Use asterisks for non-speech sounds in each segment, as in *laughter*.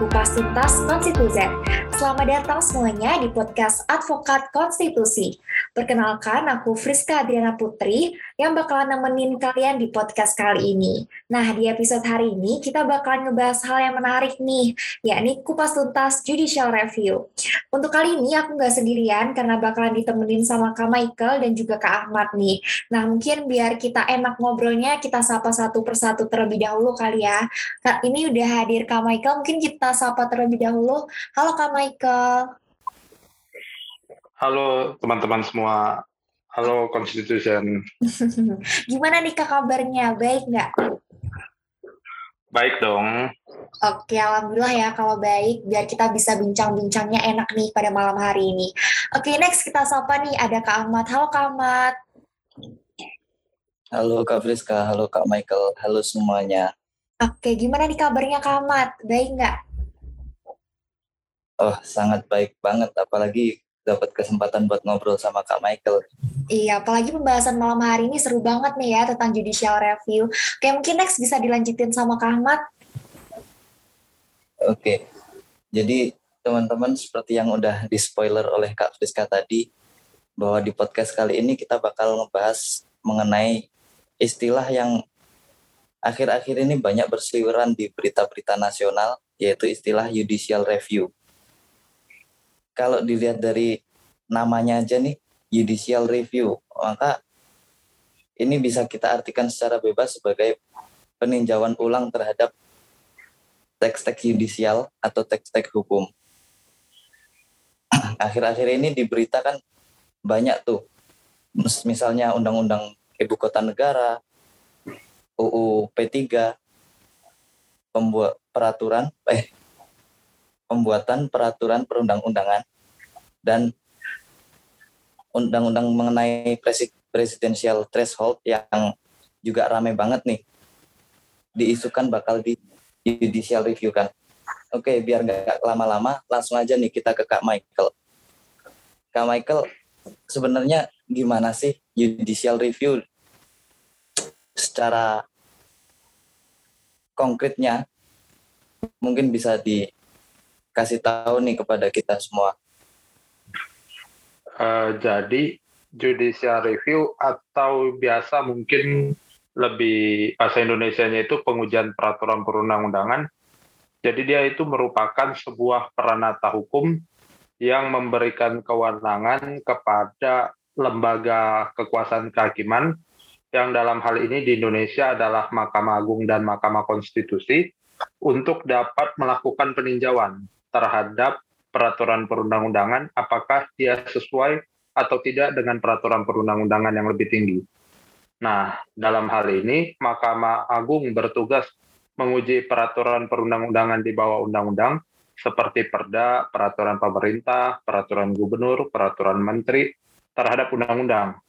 Kupas Tuntas Konstitusi. Selamat datang semuanya di podcast Advokat Konstitusi. Perkenalkan, aku Friska Adriana Putri yang bakalan nemenin kalian di podcast kali ini. Nah, di episode hari ini kita bakalan ngebahas hal yang menarik nih, yakni Kupas Tuntas Judicial Review. Untuk kali ini aku nggak sendirian karena bakalan ditemenin sama Kak Michael dan juga Kak Ahmad nih. Nah, mungkin biar kita enak ngobrolnya, kita sapa satu persatu terlebih dahulu kali ya. Kak, ini udah hadir Kak Michael, mungkin kita sapa terlebih dahulu. Halo Kak Michael. Halo teman-teman semua. Halo Constitution. *laughs* Gimana nih Kak kabarnya? Baik nggak? Baik dong. Oke, alhamdulillah ya kalau baik biar kita bisa bincang-bincangnya enak nih pada malam hari ini. Oke, next kita sapa nih ada Kak Ahmad. Halo Kak Ahmad. Halo Kak Friska, halo Kak Michael, halo semuanya. Oke, gimana nih kabarnya Kak Ahmad? Baik nggak? Oh, sangat baik banget, apalagi dapat kesempatan buat ngobrol sama Kak Michael. Iya, apalagi pembahasan malam hari ini seru banget nih ya tentang judicial review. Oke, mungkin next bisa dilanjutin sama Kak Ahmad. Oke, jadi teman-teman seperti yang udah di spoiler oleh Kak Friska tadi, bahwa di podcast kali ini kita bakal ngebahas mengenai istilah yang akhir-akhir ini banyak berseliweran di berita-berita nasional, yaitu istilah judicial review kalau dilihat dari namanya aja nih judicial review maka ini bisa kita artikan secara bebas sebagai peninjauan ulang terhadap teks-teks judicial atau teks-teks hukum. *clears throat* Akhir-akhir ini diberitakan banyak tuh, misalnya Undang-Undang Ibu Kota Negara, UU P3, pembuat peraturan, eh pembuatan peraturan perundang-undangan dan undang-undang mengenai presidensial threshold yang juga ramai banget nih diisukan bakal di judicial review kan. Oke, biar nggak lama-lama, langsung aja nih kita ke Kak Michael. Kak Michael, sebenarnya gimana sih judicial review secara konkretnya? Mungkin bisa di kasih tahu nih kepada kita semua? Uh, jadi judicial review atau biasa mungkin lebih bahasa Indonesia-nya itu pengujian peraturan perundang-undangan. Jadi dia itu merupakan sebuah peranata hukum yang memberikan kewenangan kepada lembaga kekuasaan kehakiman yang dalam hal ini di Indonesia adalah Mahkamah Agung dan Mahkamah Konstitusi untuk dapat melakukan peninjauan terhadap peraturan perundang-undangan apakah dia sesuai atau tidak dengan peraturan perundang-undangan yang lebih tinggi. Nah, dalam hal ini Mahkamah Agung bertugas menguji peraturan perundang-undangan di bawah undang-undang seperti perda, peraturan pemerintah, peraturan gubernur, peraturan menteri terhadap undang-undang.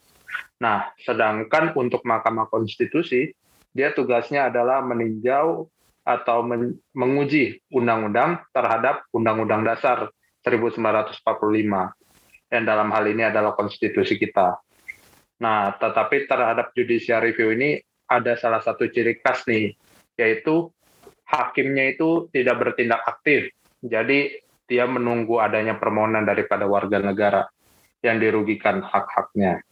Nah, sedangkan untuk Mahkamah Konstitusi, dia tugasnya adalah meninjau atau men menguji undang-undang terhadap Undang-Undang Dasar 1945 yang dalam hal ini adalah konstitusi kita. Nah, tetapi terhadap judicial review ini ada salah satu ciri khas nih, yaitu hakimnya itu tidak bertindak aktif. Jadi dia menunggu adanya permohonan daripada warga negara yang dirugikan hak-haknya.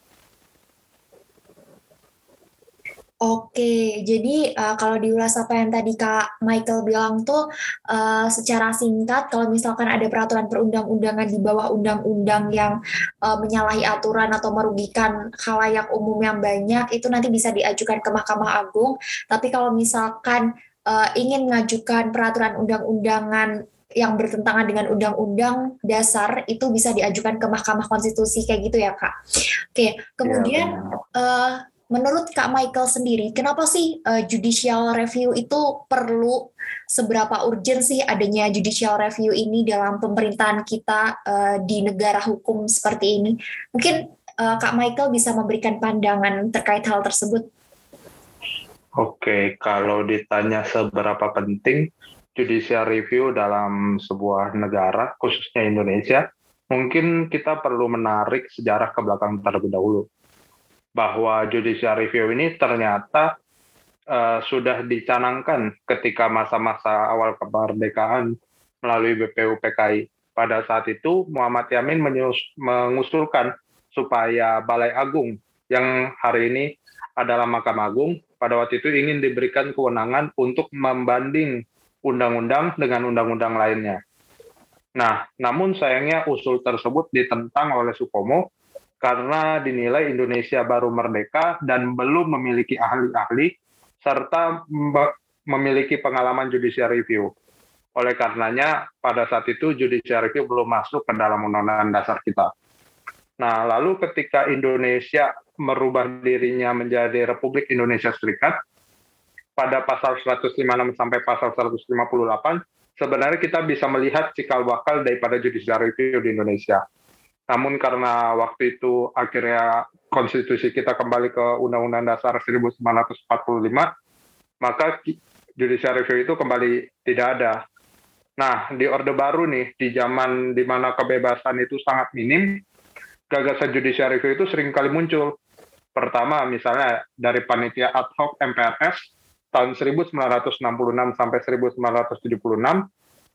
Oke, jadi uh, kalau diulas apa yang tadi Kak Michael bilang tuh uh, secara singkat, kalau misalkan ada peraturan perundang-undangan di bawah undang-undang yang uh, menyalahi aturan atau merugikan khalayak umum yang banyak, itu nanti bisa diajukan ke Mahkamah Agung. Tapi kalau misalkan uh, ingin mengajukan peraturan undang-undangan yang bertentangan dengan undang-undang dasar itu bisa diajukan ke Mahkamah Konstitusi kayak gitu ya kak. Oke, kemudian ya, menurut Kak Michael sendiri, kenapa sih uh, judicial review itu perlu seberapa urgent sih adanya judicial review ini dalam pemerintahan kita uh, di negara hukum seperti ini? Mungkin uh, Kak Michael bisa memberikan pandangan terkait hal tersebut. Oke, kalau ditanya seberapa penting judicial review dalam sebuah negara, khususnya Indonesia, mungkin kita perlu menarik sejarah ke belakang terlebih dahulu bahwa judicial review ini ternyata uh, sudah dicanangkan ketika masa-masa awal kemerdekaan melalui BPUPKI. Pada saat itu Muhammad Yamin mengusulkan supaya Balai Agung yang hari ini adalah Mahkamah Agung pada waktu itu ingin diberikan kewenangan untuk membanding undang-undang dengan undang-undang lainnya. Nah, namun sayangnya usul tersebut ditentang oleh Sukomo karena dinilai Indonesia baru merdeka dan belum memiliki ahli-ahli serta memiliki pengalaman judicial review. Oleh karenanya, pada saat itu judicial review belum masuk ke dalam undang-undang dasar kita. Nah, lalu ketika Indonesia merubah dirinya menjadi Republik Indonesia Serikat, pada pasal 156 sampai pasal 158, sebenarnya kita bisa melihat cikal bakal daripada judicial review di Indonesia. Namun karena waktu itu akhirnya konstitusi kita kembali ke Undang-Undang Dasar 1945, maka judicial review itu kembali tidak ada. Nah, di Orde Baru nih, di zaman di mana kebebasan itu sangat minim, gagasan judicial review itu sering kali muncul. Pertama, misalnya dari panitia ad hoc MPRS tahun 1966 sampai 1976,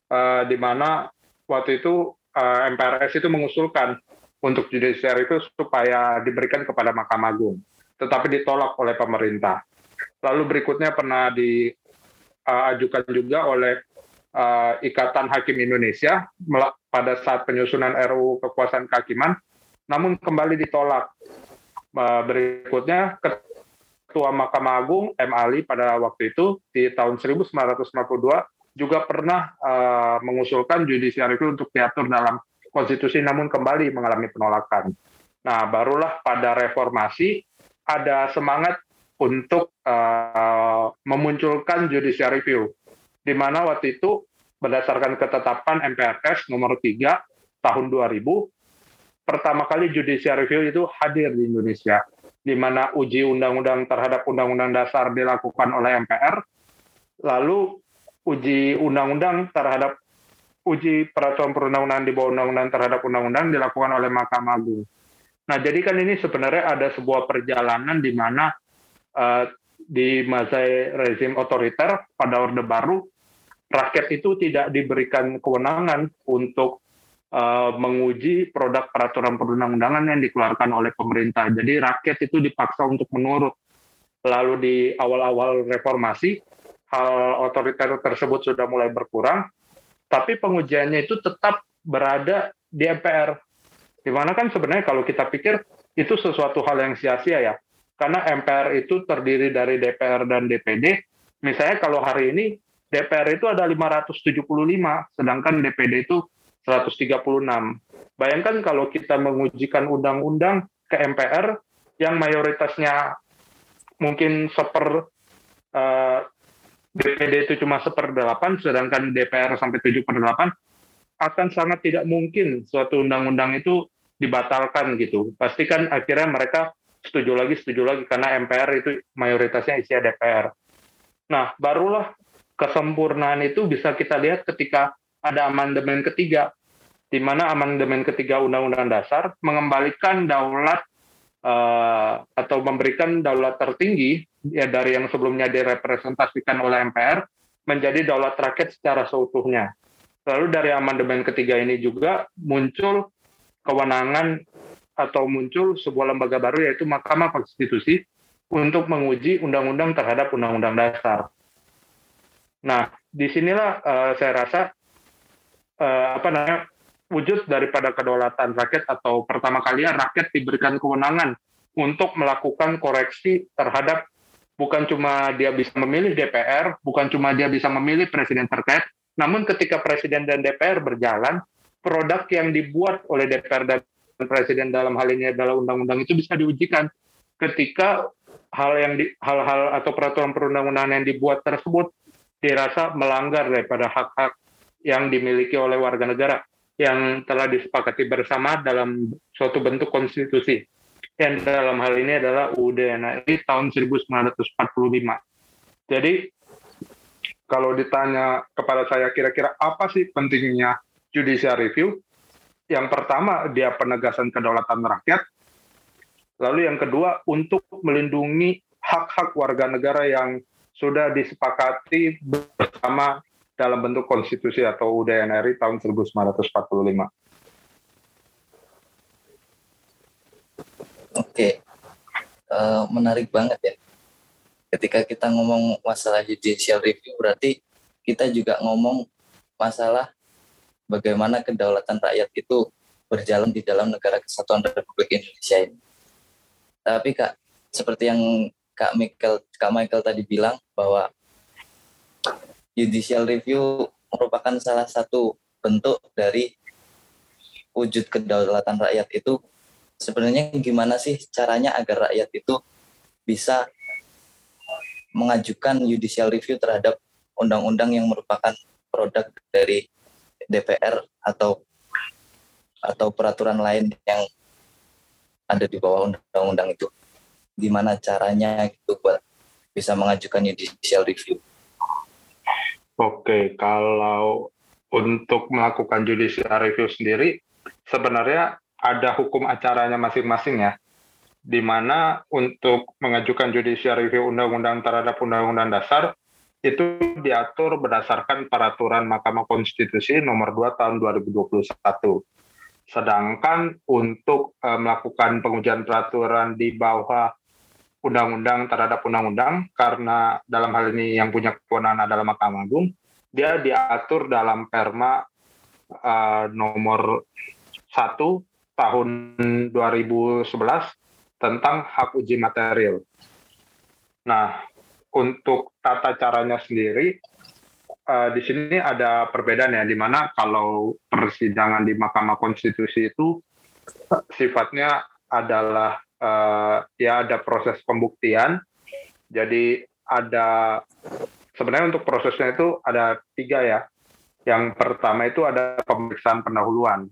eh, di mana waktu itu eh, MPRS itu mengusulkan untuk judicial review supaya diberikan kepada Mahkamah Agung, tetapi ditolak oleh pemerintah. Lalu berikutnya pernah diajukan juga oleh uh, Ikatan Hakim Indonesia pada saat penyusunan RUU kekuasaan kehakiman, namun kembali ditolak. Uh, berikutnya Ketua Mahkamah Agung M. Ali pada waktu itu di tahun 1952 juga pernah uh, mengusulkan judicial review untuk diatur dalam konstitusi namun kembali mengalami penolakan. Nah, barulah pada reformasi ada semangat untuk uh, memunculkan judicial review di mana waktu itu berdasarkan ketetapan MPRS nomor 3 tahun 2000 pertama kali judicial review itu hadir di Indonesia di mana uji undang-undang terhadap undang-undang dasar dilakukan oleh MPR lalu uji undang-undang terhadap uji peraturan perundang-undangan di bawah undang-undang terhadap undang-undang dilakukan oleh Mahkamah Agung. Nah, jadi kan ini sebenarnya ada sebuah perjalanan di mana uh, di masa rezim otoriter pada Orde Baru rakyat itu tidak diberikan kewenangan untuk uh, menguji produk peraturan perundang-undangan yang dikeluarkan oleh pemerintah. Jadi rakyat itu dipaksa untuk menurut. Lalu di awal-awal reformasi, hal otoriter tersebut sudah mulai berkurang, tapi pengujiannya itu tetap berada di MPR. Di mana kan sebenarnya kalau kita pikir itu sesuatu hal yang sia-sia ya. Karena MPR itu terdiri dari DPR dan DPD. Misalnya kalau hari ini DPR itu ada 575, sedangkan DPD itu 136. Bayangkan kalau kita mengujikan undang-undang ke MPR yang mayoritasnya mungkin seper uh, DPD itu cuma seper delapan, sedangkan DPR sampai tujuh per delapan, akan sangat tidak mungkin suatu undang-undang itu dibatalkan gitu. Pastikan akhirnya mereka setuju lagi, setuju lagi, karena MPR itu mayoritasnya isi DPR. Nah, barulah kesempurnaan itu bisa kita lihat ketika ada amandemen ketiga, di mana amandemen ketiga Undang-Undang Dasar mengembalikan daulat uh, atau memberikan daulat tertinggi ya dari yang sebelumnya direpresentasikan oleh MPR menjadi daulat rakyat secara seutuhnya. Lalu dari amandemen ketiga ini juga muncul kewenangan atau muncul sebuah lembaga baru yaitu Mahkamah Konstitusi untuk menguji undang-undang terhadap undang-undang dasar. Nah, di sinilah uh, saya rasa uh, apa namanya wujud daripada kedaulatan rakyat atau pertama kali rakyat diberikan kewenangan untuk melakukan koreksi terhadap bukan cuma dia bisa memilih DPR, bukan cuma dia bisa memilih presiden terkait, namun ketika presiden dan DPR berjalan, produk yang dibuat oleh DPR dan presiden dalam hal ini adalah undang-undang itu bisa diujikan ketika hal yang hal-hal atau peraturan perundang-undangan yang dibuat tersebut dirasa melanggar daripada hak-hak yang dimiliki oleh warga negara yang telah disepakati bersama dalam suatu bentuk konstitusi. Yang dalam hal ini adalah UUD NRI tahun 1945. Jadi kalau ditanya kepada saya kira-kira apa sih pentingnya judicial review? Yang pertama dia penegasan kedaulatan rakyat. Lalu yang kedua untuk melindungi hak-hak warga negara yang sudah disepakati bersama dalam bentuk konstitusi atau UDNRI tahun 1945. Oke, uh, menarik banget ya. Ketika kita ngomong masalah judicial review, berarti kita juga ngomong masalah bagaimana kedaulatan rakyat itu berjalan di dalam negara kesatuan Republik Indonesia ini. Tapi kak, seperti yang kak Michael, kak Michael tadi bilang bahwa judicial review merupakan salah satu bentuk dari wujud kedaulatan rakyat itu sebenarnya gimana sih caranya agar rakyat itu bisa mengajukan judicial review terhadap undang-undang yang merupakan produk dari DPR atau atau peraturan lain yang ada di bawah undang-undang itu? Gimana caranya gitu buat bisa mengajukan judicial review? Oke, kalau untuk melakukan judicial review sendiri, sebenarnya ada hukum acaranya masing-masing ya, di mana untuk mengajukan judicial review undang-undang terhadap undang-undang dasar itu diatur berdasarkan peraturan Mahkamah Konstitusi nomor 2 tahun 2021. Sedangkan untuk e, melakukan pengujian peraturan di bawah undang-undang terhadap undang-undang karena dalam hal ini yang punya kewenangan adalah Mahkamah Agung, dia diatur dalam Perma e, nomor 1 tahun 2011 tentang hak uji material. Nah, untuk tata caranya sendiri, uh, di sini ada perbedaan ya, di mana kalau persidangan di Mahkamah Konstitusi itu sifatnya adalah uh, ya ada proses pembuktian. Jadi ada sebenarnya untuk prosesnya itu ada tiga ya. Yang pertama itu ada pemeriksaan pendahuluan.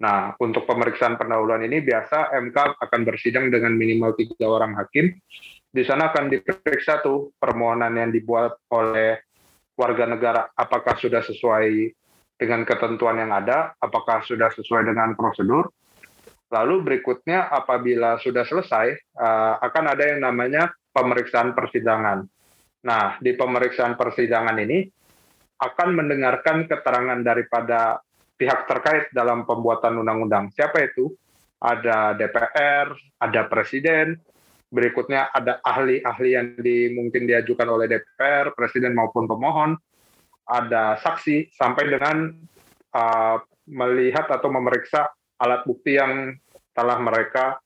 Nah, untuk pemeriksaan pendahuluan ini biasa MK akan bersidang dengan minimal tiga orang hakim. Di sana akan diperiksa tuh permohonan yang dibuat oleh warga negara apakah sudah sesuai dengan ketentuan yang ada, apakah sudah sesuai dengan prosedur. Lalu berikutnya apabila sudah selesai uh, akan ada yang namanya pemeriksaan persidangan. Nah, di pemeriksaan persidangan ini akan mendengarkan keterangan daripada pihak terkait dalam pembuatan undang-undang. Siapa itu? Ada DPR, ada Presiden, berikutnya ada ahli-ahli yang di, mungkin diajukan oleh DPR, Presiden maupun pemohon, ada saksi, sampai dengan uh, melihat atau memeriksa alat bukti yang telah mereka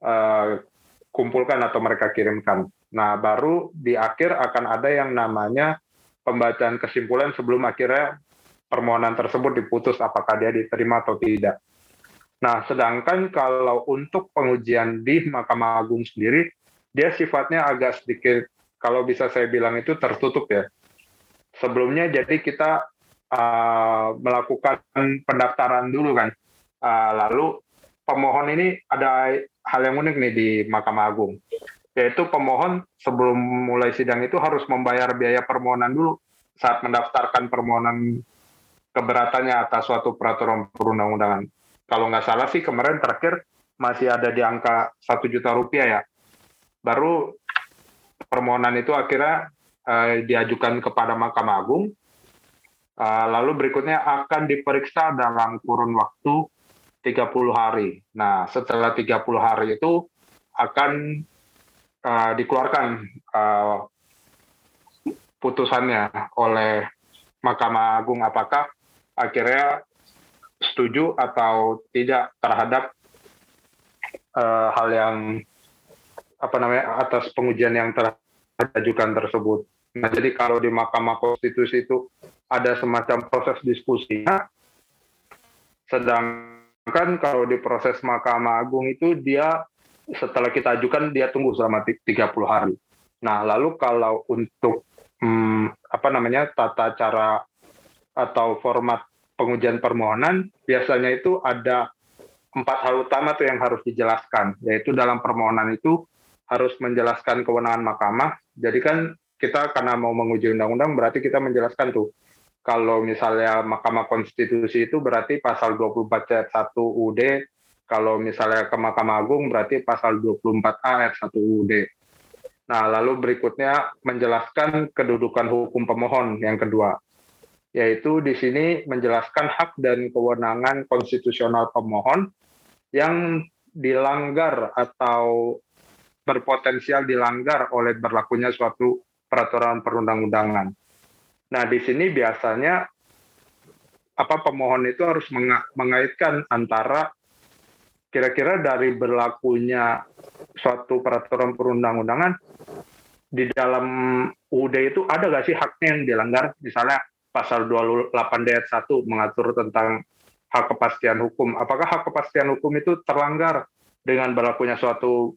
uh, kumpulkan atau mereka kirimkan. Nah, baru di akhir akan ada yang namanya pembacaan kesimpulan sebelum akhirnya permohonan tersebut diputus apakah dia diterima atau tidak. Nah, sedangkan kalau untuk pengujian di Mahkamah Agung sendiri, dia sifatnya agak sedikit, kalau bisa saya bilang itu tertutup ya. Sebelumnya jadi kita uh, melakukan pendaftaran dulu kan. Uh, lalu pemohon ini ada hal yang unik nih di Mahkamah Agung. Yaitu pemohon sebelum mulai sidang itu harus membayar biaya permohonan dulu saat mendaftarkan permohonan keberatannya atas suatu peraturan perundang-undangan. Kalau nggak salah sih kemarin terakhir masih ada di angka satu juta rupiah ya. Baru permohonan itu akhirnya uh, diajukan kepada Mahkamah Agung. Uh, lalu berikutnya akan diperiksa dalam kurun waktu 30 hari. Nah, setelah 30 hari itu akan uh, dikeluarkan uh, putusannya oleh Mahkamah Agung apakah akhirnya setuju atau tidak terhadap uh, hal yang apa namanya atas pengujian yang terajukan tersebut. Nah, jadi kalau di Mahkamah Konstitusi itu ada semacam proses diskusinya, sedangkan kalau di proses Mahkamah Agung itu dia setelah kita ajukan dia tunggu selama 30 hari. Nah, lalu kalau untuk hmm, apa namanya tata cara atau format pengujian permohonan biasanya itu ada empat hal utama tuh yang harus dijelaskan. Yaitu dalam permohonan itu harus menjelaskan kewenangan mahkamah. Jadi kan kita karena mau menguji undang-undang berarti kita menjelaskan tuh. Kalau misalnya Mahkamah Konstitusi itu berarti pasal 24 ayat 1 UUD kalau misalnya ke Mahkamah Agung berarti pasal 24 ayat 1 UUD Nah, lalu berikutnya menjelaskan kedudukan hukum pemohon yang kedua. Yaitu di sini menjelaskan hak dan kewenangan konstitusional pemohon yang dilanggar atau berpotensial dilanggar oleh berlakunya suatu peraturan perundang-undangan. Nah, di sini biasanya apa pemohon itu harus mengaitkan antara kira-kira dari berlakunya suatu peraturan perundang-undangan di dalam UUD itu ada nggak sih haknya yang dilanggar? Misalnya pasal 28 ayat 1 mengatur tentang hak kepastian hukum. Apakah hak kepastian hukum itu terlanggar dengan berlakunya suatu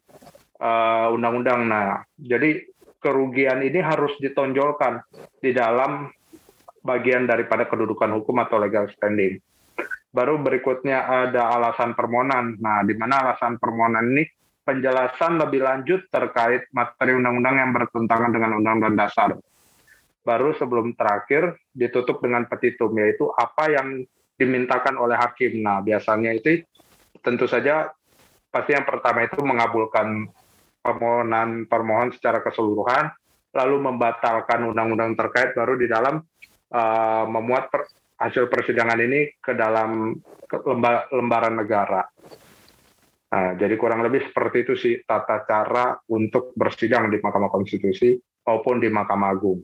uh, undang-undang? Uh, nah, jadi kerugian ini harus ditonjolkan di dalam bagian daripada kedudukan hukum atau legal standing. Baru berikutnya ada alasan permohonan. Nah, di mana alasan permohonan ini penjelasan lebih lanjut terkait materi undang-undang yang bertentangan dengan undang-undang dasar baru sebelum terakhir ditutup dengan petitum yaitu apa yang dimintakan oleh hakim. Nah, biasanya itu tentu saja pasti yang pertama itu mengabulkan permohonan permohon secara keseluruhan, lalu membatalkan undang-undang terkait baru di dalam uh, memuat per, hasil persidangan ini ke dalam lemba, lembaran negara. Nah, jadi kurang lebih seperti itu sih tata cara untuk bersidang di Mahkamah Konstitusi maupun di Mahkamah Agung.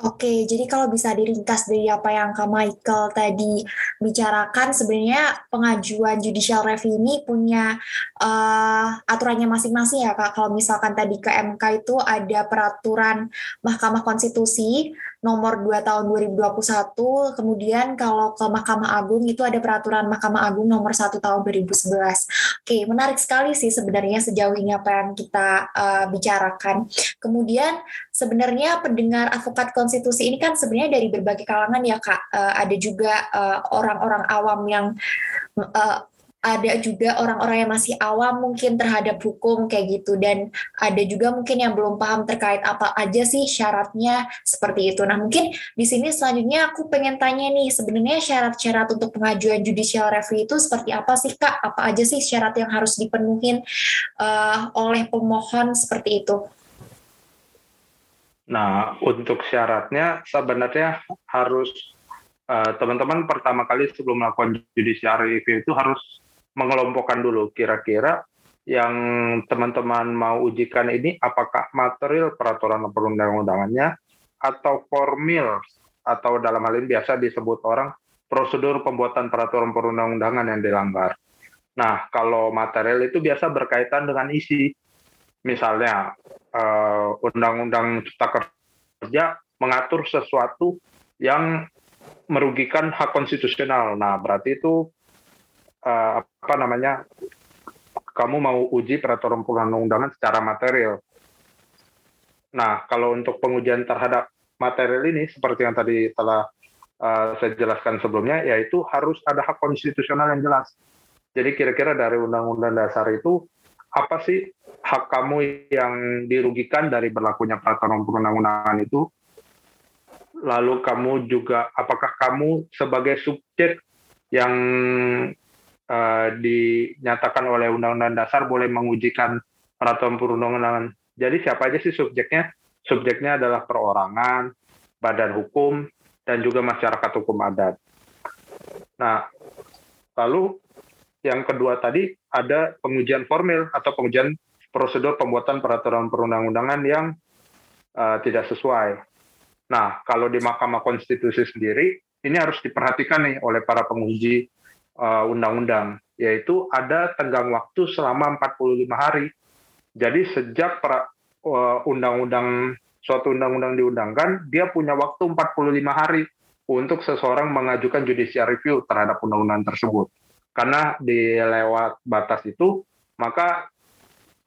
Oke, jadi kalau bisa diringkas dari apa yang Kak Michael tadi bicarakan, sebenarnya pengajuan judicial review ini punya uh, aturannya masing-masing ya Kak. Kalau misalkan tadi ke MK itu ada peraturan Mahkamah Konstitusi, nomor 2 tahun 2021. Kemudian kalau ke Mahkamah Agung itu ada peraturan Mahkamah Agung nomor 1 tahun 2011. Oke, menarik sekali sih sebenarnya sejauh ini apa yang kita uh, bicarakan. Kemudian sebenarnya pendengar advokat konstitusi ini kan sebenarnya dari berbagai kalangan ya Kak. Uh, ada juga eh, orang-orang uh, awam yang ada juga orang-orang yang masih awam mungkin terhadap hukum kayak gitu dan ada juga mungkin yang belum paham terkait apa aja sih syaratnya seperti itu. Nah mungkin di sini selanjutnya aku pengen tanya nih sebenarnya syarat-syarat untuk pengajuan judicial review itu seperti apa sih kak? Apa aja sih syarat yang harus dipenuhin uh, oleh pemohon seperti itu? Nah untuk syaratnya sebenarnya harus eh, teman-teman uh, pertama kali sebelum melakukan judicial review itu harus mengelompokkan dulu kira-kira yang teman-teman mau ujikan ini apakah material peraturan perundang-undangannya atau formil atau dalam hal ini biasa disebut orang prosedur pembuatan peraturan perundang-undangan yang dilanggar. Nah, kalau material itu biasa berkaitan dengan isi. Misalnya, uh, Undang-Undang Cipta Kerja mengatur sesuatu yang merugikan hak konstitusional. Nah, berarti itu uh, apa namanya kamu mau uji peraturan perundang-undangan secara material. Nah, kalau untuk pengujian terhadap material ini seperti yang tadi telah uh, saya jelaskan sebelumnya, yaitu harus ada hak konstitusional yang jelas. Jadi kira-kira dari undang-undang dasar itu apa sih hak kamu yang dirugikan dari berlakunya peraturan perundang-undangan itu? Lalu kamu juga apakah kamu sebagai subjek yang uh, dinyatakan oleh Undang-Undang Dasar boleh mengujikan peraturan perundang-undangan. Jadi siapa aja sih subjeknya? Subjeknya adalah perorangan, badan hukum, dan juga masyarakat hukum adat. Nah, lalu yang kedua tadi ada pengujian formil atau pengujian prosedur pembuatan peraturan perundang-undangan yang uh, tidak sesuai. Nah, kalau di Mahkamah Konstitusi sendiri, ini harus diperhatikan nih oleh para penguji uh, undang-undang, yaitu ada tenggang waktu selama 45 hari. Jadi sejak uh, undang-undang suatu undang-undang diundangkan, dia punya waktu 45 hari untuk seseorang mengajukan judicial review terhadap undang-undang tersebut. Karena di lewat batas itu, maka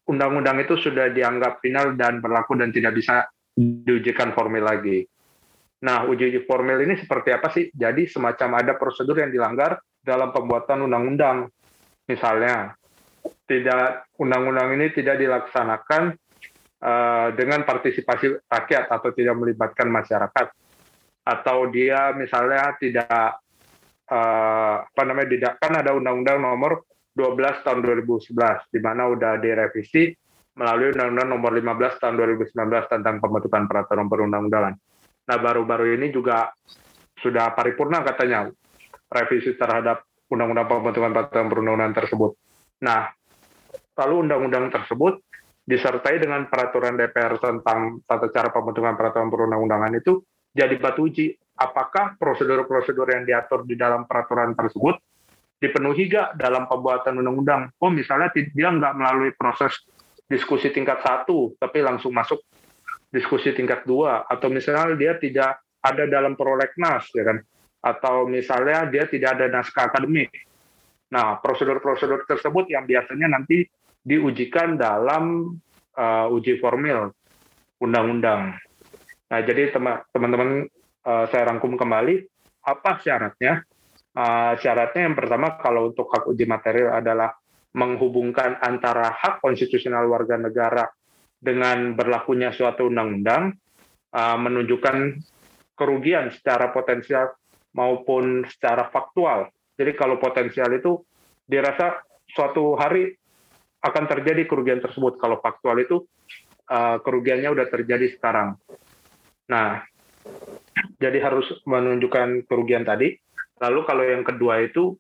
undang-undang itu sudah dianggap final dan berlaku dan tidak bisa diujikan formil lagi. Nah, uji formil ini seperti apa sih? Jadi semacam ada prosedur yang dilanggar dalam pembuatan undang-undang. Misalnya, tidak undang-undang ini tidak dilaksanakan uh, dengan partisipasi rakyat atau tidak melibatkan masyarakat, atau dia misalnya tidak uh, apa namanya tidak kan ada undang-undang nomor 12 tahun 2011 di mana udah direvisi melalui undang-undang nomor 15 tahun 2019 tentang pembentukan peraturan perundang-undangan. Nah, baru-baru ini juga sudah paripurna katanya revisi terhadap undang-undang pembentukan peraturan perundang-undangan tersebut. Nah, lalu undang-undang tersebut disertai dengan peraturan DPR tentang tata cara pembentukan peraturan perundang-undangan itu jadi batu uji apakah prosedur-prosedur yang diatur di dalam peraturan tersebut dipenuhi gak dalam pembuatan undang-undang. Oh misalnya dia nggak melalui proses diskusi tingkat satu, tapi langsung masuk diskusi tingkat dua, atau misalnya dia tidak ada dalam prolegnas, ya kan? Atau misalnya dia tidak ada naskah akademik. Nah, prosedur-prosedur tersebut yang biasanya nanti diujikan dalam uh, uji formil undang-undang. Nah, jadi teman-teman uh, saya rangkum kembali apa syaratnya? Uh, syaratnya yang pertama kalau untuk hak uji material adalah menghubungkan antara hak konstitusional warga negara dengan berlakunya suatu undang-undang, uh, menunjukkan kerugian secara potensial maupun secara faktual. Jadi kalau potensial itu dirasa suatu hari akan terjadi kerugian tersebut. Kalau faktual itu uh, kerugiannya udah terjadi sekarang. Nah, jadi harus menunjukkan kerugian tadi. Lalu kalau yang kedua itu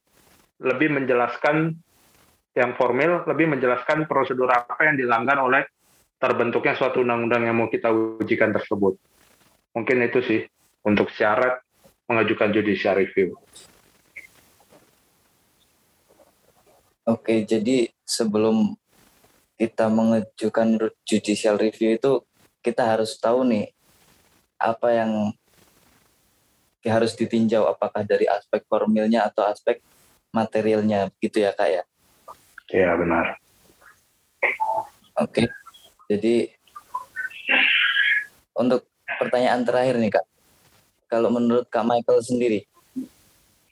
lebih menjelaskan yang formil, lebih menjelaskan prosedur apa yang dilanggar oleh terbentuknya suatu undang-undang yang mau kita ujikan tersebut. Mungkin itu sih untuk syarat mengajukan judicial review. Oke, jadi sebelum kita mengajukan judicial review itu kita harus tahu nih apa yang harus ditinjau apakah dari aspek formilnya atau aspek materialnya gitu ya kak ya? Iya benar. Oke, jadi untuk pertanyaan terakhir nih kak, kalau menurut kak Michael sendiri,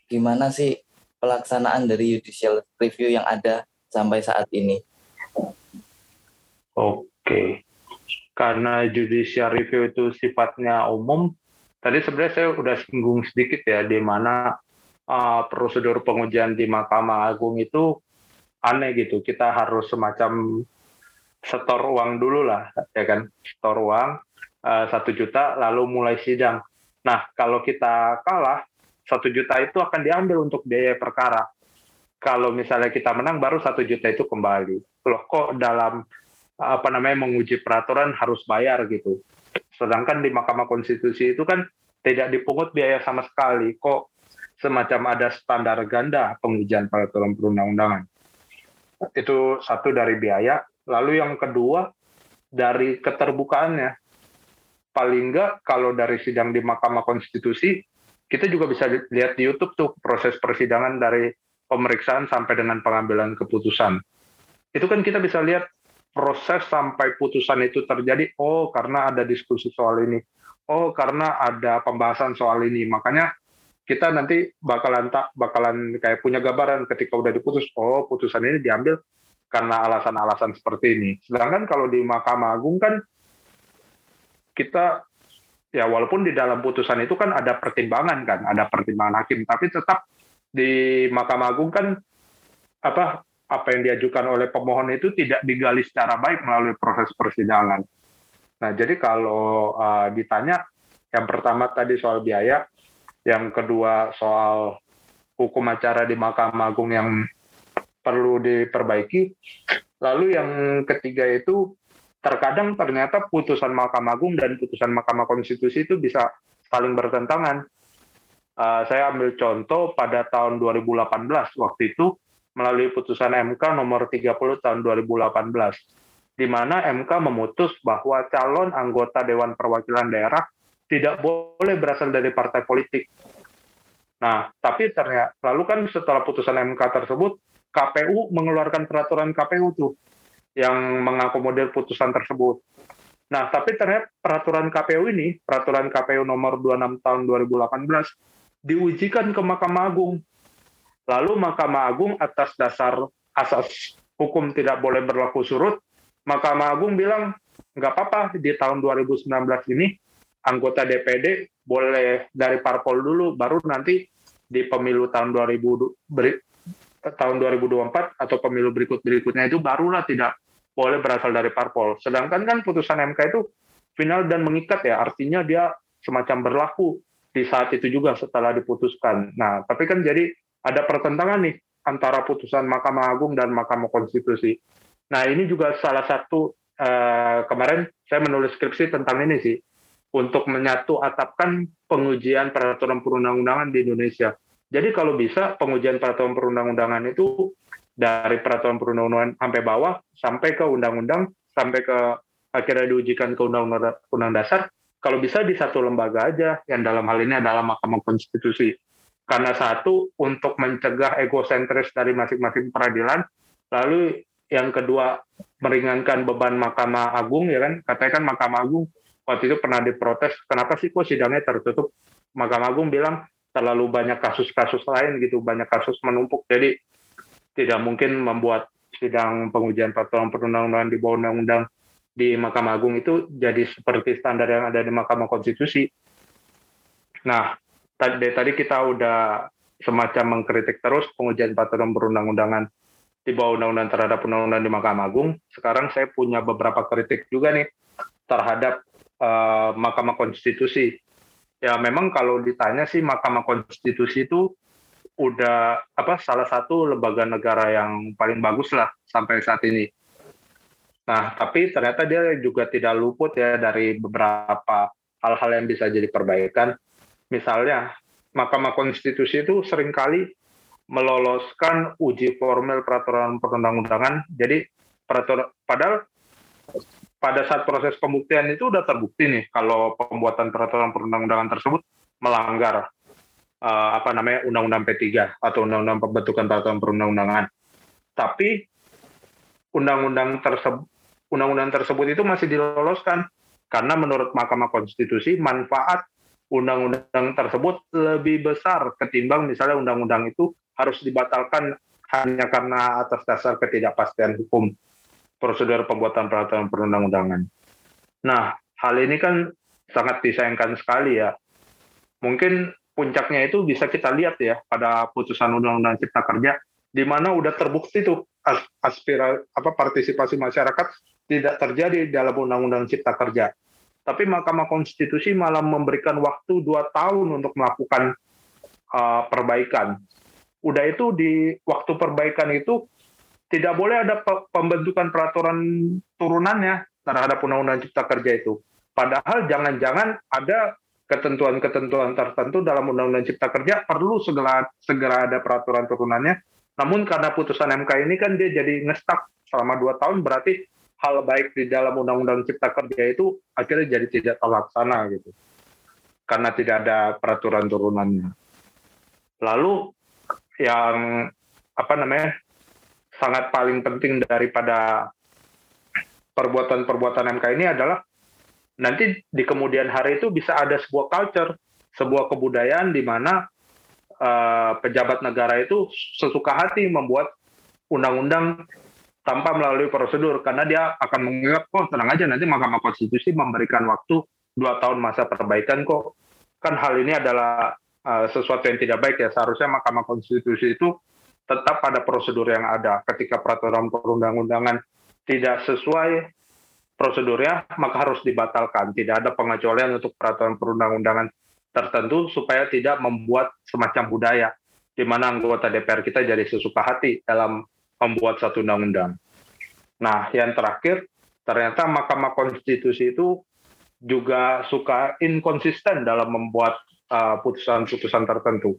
gimana sih pelaksanaan dari judicial review yang ada sampai saat ini? Oke, karena judicial review itu sifatnya umum, tadi sebenarnya saya sudah singgung sedikit ya di mana uh, prosedur pengujian di Mahkamah Agung itu aneh gitu. Kita harus semacam setor uang dulu lah, ya kan? Setor uang uh, satu juta, lalu mulai sidang. Nah, kalau kita kalah, satu juta itu akan diambil untuk biaya perkara. Kalau misalnya kita menang, baru satu juta itu kembali. Loh, kok dalam apa namanya menguji peraturan harus bayar gitu. Sedangkan di Mahkamah Konstitusi itu kan tidak dipungut biaya sama sekali. Kok semacam ada standar ganda pengujian peraturan perundang-undangan. Itu satu dari biaya. Lalu yang kedua dari keterbukaannya. Paling enggak kalau dari sidang di Mahkamah Konstitusi kita juga bisa lihat di YouTube tuh proses persidangan dari pemeriksaan sampai dengan pengambilan keputusan. Itu kan kita bisa lihat proses sampai putusan itu terjadi oh karena ada diskusi soal ini. Oh karena ada pembahasan soal ini. Makanya kita nanti bakalan tak bakalan kayak punya gambaran ketika udah diputus oh putusan ini diambil karena alasan-alasan seperti ini. Sedangkan kalau di Mahkamah Agung kan kita ya walaupun di dalam putusan itu kan ada pertimbangan kan ada pertimbangan hakim tapi tetap di Mahkamah Agung kan apa apa yang diajukan oleh pemohon itu tidak digali secara baik melalui proses persidangan. Nah, jadi kalau uh, ditanya, yang pertama tadi soal biaya, yang kedua soal hukum acara di Mahkamah Agung yang perlu diperbaiki, lalu yang ketiga itu terkadang ternyata putusan Mahkamah Agung dan putusan Mahkamah Konstitusi itu bisa saling bertentangan. Uh, saya ambil contoh pada tahun 2018 waktu itu melalui putusan MK nomor 30 tahun 2018 di mana MK memutus bahwa calon anggota Dewan Perwakilan Daerah tidak boleh berasal dari partai politik. Nah, tapi ternyata lalu kan setelah putusan MK tersebut KPU mengeluarkan peraturan KPU tuh yang mengakomodir putusan tersebut. Nah, tapi ternyata peraturan KPU ini, peraturan KPU nomor 26 tahun 2018 diujikan ke Mahkamah Agung Lalu Mahkamah Agung atas dasar asas hukum tidak boleh berlaku surut, Mahkamah Agung bilang nggak apa-apa di tahun 2019 ini anggota DPD boleh dari parpol dulu, baru nanti di pemilu tahun 2000 beri, tahun 2024 atau pemilu berikut berikutnya itu barulah tidak boleh berasal dari parpol. Sedangkan kan putusan MK itu final dan mengikat ya, artinya dia semacam berlaku di saat itu juga setelah diputuskan. Nah, tapi kan jadi ada pertentangan nih antara putusan Mahkamah Agung dan Mahkamah Konstitusi. Nah, ini juga salah satu uh, kemarin saya menulis skripsi tentang ini sih untuk menyatu atapkan pengujian peraturan perundang-undangan di Indonesia. Jadi kalau bisa pengujian peraturan perundang-undangan itu dari peraturan perundang-undangan sampai bawah sampai ke undang-undang sampai ke akhirnya diujikan ke undang-undang dasar kalau bisa di satu lembaga aja yang dalam hal ini adalah Mahkamah Konstitusi. Karena satu untuk mencegah egosentris dari masing-masing peradilan lalu yang kedua meringankan beban Mahkamah Agung ya kan? Katanya kan Mahkamah Agung waktu itu pernah diprotes kenapa sih kok sidangnya tertutup? Mahkamah Agung bilang terlalu banyak kasus-kasus lain gitu, banyak kasus menumpuk. Jadi tidak mungkin membuat sidang pengujian peraturan perundang-undangan di bawah undang-undang di Mahkamah Agung itu jadi seperti standar yang ada di Mahkamah Konstitusi. Nah, tadi, tadi kita udah semacam mengkritik terus pengujian peraturan perundang-undangan di bawah undang-undang terhadap undang-undang di Mahkamah Agung. Sekarang saya punya beberapa kritik juga nih terhadap uh, Mahkamah Konstitusi ya memang kalau ditanya sih Mahkamah Konstitusi itu udah apa salah satu lembaga negara yang paling bagus lah sampai saat ini. Nah, tapi ternyata dia juga tidak luput ya dari beberapa hal-hal yang bisa jadi perbaikan. Misalnya, Mahkamah Konstitusi itu sering kali meloloskan uji formil peraturan perundang-undangan. Jadi, peraturan, padahal pada saat proses pembuktian itu sudah terbukti nih kalau pembuatan peraturan perundang-undangan tersebut melanggar uh, apa namanya undang-undang P3 atau undang-undang pembentukan peraturan perundang-undangan. Tapi undang-undang tersebut undang-undang tersebut itu masih diloloskan karena menurut Mahkamah Konstitusi manfaat undang-undang tersebut lebih besar ketimbang misalnya undang-undang itu harus dibatalkan hanya karena atas dasar ketidakpastian hukum prosedur pembuatan peraturan perundang-undangan. Nah, hal ini kan sangat disayangkan sekali ya. Mungkin puncaknya itu bisa kita lihat ya pada putusan Undang-Undang Cipta Kerja, di mana udah terbukti tuh aspirasi apa partisipasi masyarakat tidak terjadi dalam Undang-Undang Cipta Kerja. Tapi Mahkamah Konstitusi malah memberikan waktu dua tahun untuk melakukan uh, perbaikan. Udah itu di waktu perbaikan itu tidak boleh ada pembentukan peraturan turunannya terhadap Undang-Undang Cipta Kerja itu. Padahal jangan-jangan ada ketentuan-ketentuan tertentu dalam Undang-Undang Cipta Kerja perlu segera segera ada peraturan turunannya. Namun karena putusan MK ini kan dia jadi ngestak selama dua tahun berarti hal baik di dalam Undang-Undang Cipta Kerja itu akhirnya jadi tidak terlaksana gitu. Karena tidak ada peraturan turunannya. Lalu yang apa namanya sangat paling penting daripada perbuatan-perbuatan MK ini adalah nanti di kemudian hari itu bisa ada sebuah culture, sebuah kebudayaan di mana uh, pejabat negara itu sesuka hati membuat undang-undang tanpa melalui prosedur. Karena dia akan mengingat oh tenang aja nanti Mahkamah Konstitusi memberikan waktu dua tahun masa perbaikan kok. Kan hal ini adalah uh, sesuatu yang tidak baik ya. Seharusnya Mahkamah Konstitusi itu tetap pada prosedur yang ada. Ketika peraturan perundang-undangan tidak sesuai prosedurnya, maka harus dibatalkan. Tidak ada pengecualian untuk peraturan perundang-undangan tertentu supaya tidak membuat semacam budaya di mana anggota DPR kita jadi sesuka hati dalam membuat satu undang-undang. Nah, yang terakhir, ternyata Mahkamah Konstitusi itu juga suka inkonsisten dalam membuat uh, putusan-putusan uh, tertentu.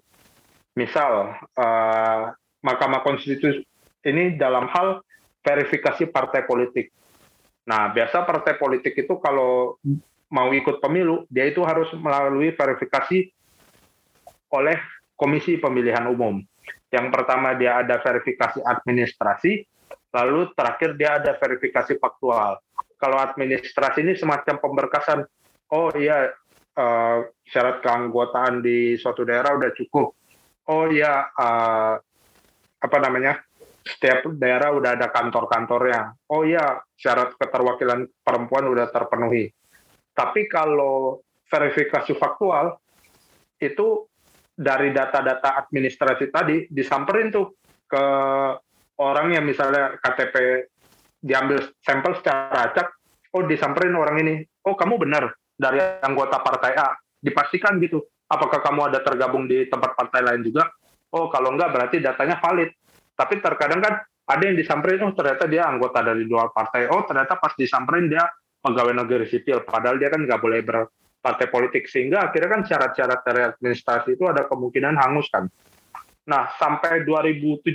Misal, uh, Mahkamah Konstitusi ini dalam hal verifikasi partai politik. Nah, biasa partai politik itu kalau mau ikut pemilu, dia itu harus melalui verifikasi oleh Komisi Pemilihan Umum. Yang pertama dia ada verifikasi administrasi, lalu terakhir dia ada verifikasi faktual. Kalau administrasi ini semacam pemberkasan, oh iya uh, syarat keanggotaan di suatu daerah udah cukup. Oh iya uh, apa namanya setiap daerah udah ada kantor-kantornya. Oh iya, syarat keterwakilan perempuan udah terpenuhi. Tapi kalau verifikasi faktual itu dari data-data administrasi tadi disamperin tuh ke orang yang misalnya KTP diambil sampel secara acak, oh disamperin orang ini, oh kamu benar dari anggota partai A, dipastikan gitu apakah kamu ada tergabung di tempat partai lain juga? Oh, kalau enggak berarti datanya valid. Tapi terkadang kan ada yang disamperin, oh ternyata dia anggota dari luar partai. Oh, ternyata pas disamperin dia pegawai negeri sipil, padahal dia kan nggak boleh berpartai politik. Sehingga akhirnya kan syarat-syarat dari administrasi itu ada kemungkinan hangus kan. Nah, sampai 2017,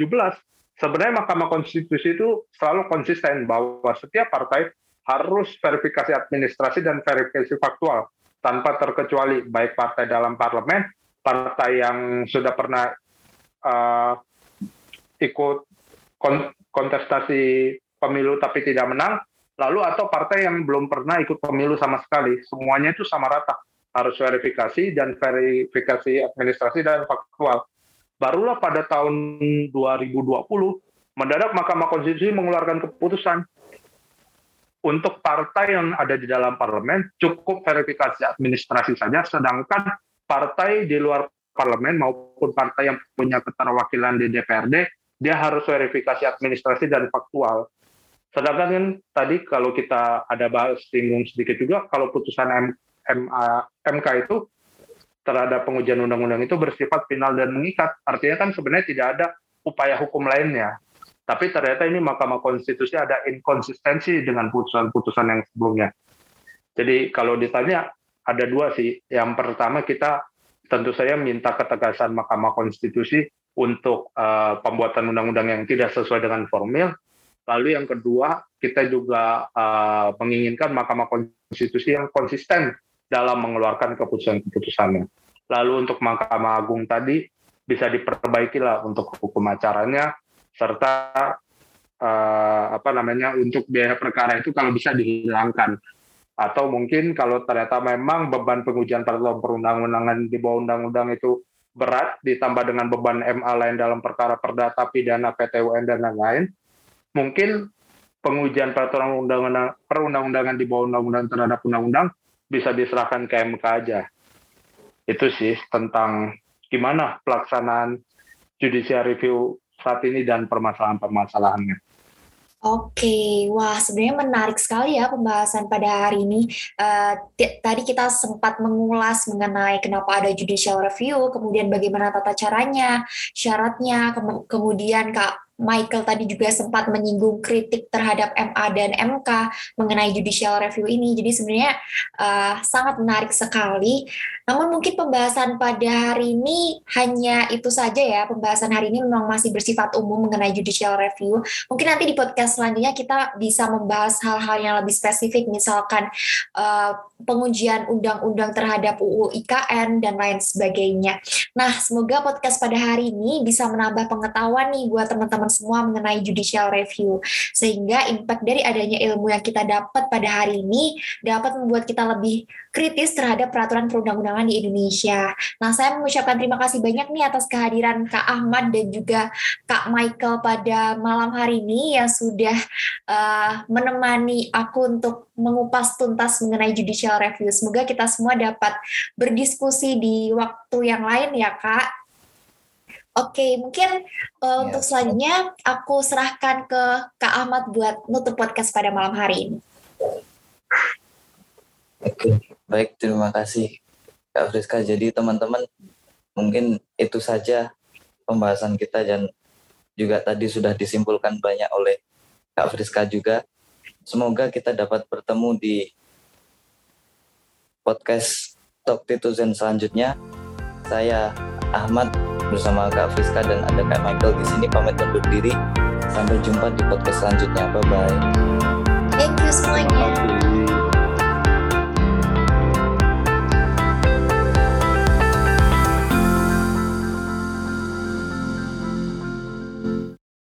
sebenarnya Mahkamah Konstitusi itu selalu konsisten bahwa setiap partai harus verifikasi administrasi dan verifikasi faktual tanpa terkecuali baik partai dalam parlemen, partai yang sudah pernah uh, ikut kontestasi pemilu tapi tidak menang, lalu atau partai yang belum pernah ikut pemilu sama sekali, semuanya itu sama rata harus verifikasi dan verifikasi administrasi dan faktual. Barulah pada tahun 2020 mendadak Mahkamah Konstitusi mengeluarkan keputusan untuk partai yang ada di dalam parlemen cukup verifikasi administrasi saja, sedangkan partai di luar parlemen maupun partai yang punya keterwakilan di DPRD, dia harus verifikasi administrasi dan faktual. Sedangkan kan tadi kalau kita ada bahas singgung sedikit juga, kalau putusan M, MA, MK itu terhadap pengujian undang-undang itu bersifat final dan mengikat. Artinya kan sebenarnya tidak ada upaya hukum lainnya. Tapi ternyata ini Mahkamah Konstitusi ada inkonsistensi dengan putusan-putusan yang sebelumnya. Jadi kalau ditanya ada dua sih. Yang pertama kita tentu saja minta ketegasan Mahkamah Konstitusi untuk uh, pembuatan undang-undang yang tidak sesuai dengan formil. Lalu yang kedua kita juga uh, menginginkan Mahkamah Konstitusi yang konsisten dalam mengeluarkan keputusan-keputusannya. Lalu untuk Mahkamah Agung tadi bisa diperbaiki lah untuk hukum acaranya serta uh, apa namanya untuk biaya perkara itu kalau bisa dihilangkan atau mungkin kalau ternyata memang beban pengujian peraturan perundang-undangan di bawah undang-undang itu berat ditambah dengan beban MA lain dalam perkara perdata pidana PTUN dan lain-lain mungkin pengujian peraturan undang-undang perundang-undangan di bawah undang-undang terhadap undang-undang bisa diserahkan ke MK aja itu sih tentang gimana pelaksanaan judicial review saat ini dan permasalahan-permasalahannya. Oke, wah sebenarnya menarik sekali ya pembahasan pada hari ini. Uh, tadi kita sempat mengulas mengenai kenapa ada judicial review, kemudian bagaimana tata caranya, syaratnya, ke kemudian Kak Michael tadi juga sempat menyinggung kritik terhadap MA dan MK mengenai judicial review ini. Jadi sebenarnya uh, sangat menarik sekali. Namun mungkin pembahasan pada hari ini hanya itu saja ya. Pembahasan hari ini memang masih bersifat umum mengenai judicial review. Mungkin nanti di podcast selanjutnya kita bisa membahas hal-hal yang lebih spesifik, misalkan uh, pengujian undang-undang terhadap UU IKN dan lain sebagainya. Nah, semoga podcast pada hari ini bisa menambah pengetahuan nih buat teman-teman semua mengenai judicial review sehingga impact dari adanya ilmu yang kita dapat pada hari ini dapat membuat kita lebih kritis terhadap peraturan perundang-undangan di Indonesia. Nah, saya mengucapkan terima kasih banyak nih atas kehadiran Kak Ahmad dan juga Kak Michael pada malam hari ini yang sudah uh, menemani aku untuk mengupas tuntas mengenai judicial review. Semoga kita semua dapat berdiskusi di waktu yang lain ya Kak. Oke, mungkin uh, ya. untuk selanjutnya aku serahkan ke Kak Ahmad buat nutup podcast pada malam hari ini. Oke, baik terima kasih Kak Friska. Jadi teman-teman mungkin itu saja pembahasan kita dan juga tadi sudah disimpulkan banyak oleh Kak Friska juga. Semoga kita dapat bertemu di podcast Talk Tituzen selanjutnya. Saya Ahmad bersama Kak Friska dan ada Kak Michael di sini pamit undur diri. Sampai jumpa di podcast selanjutnya. Bye bye.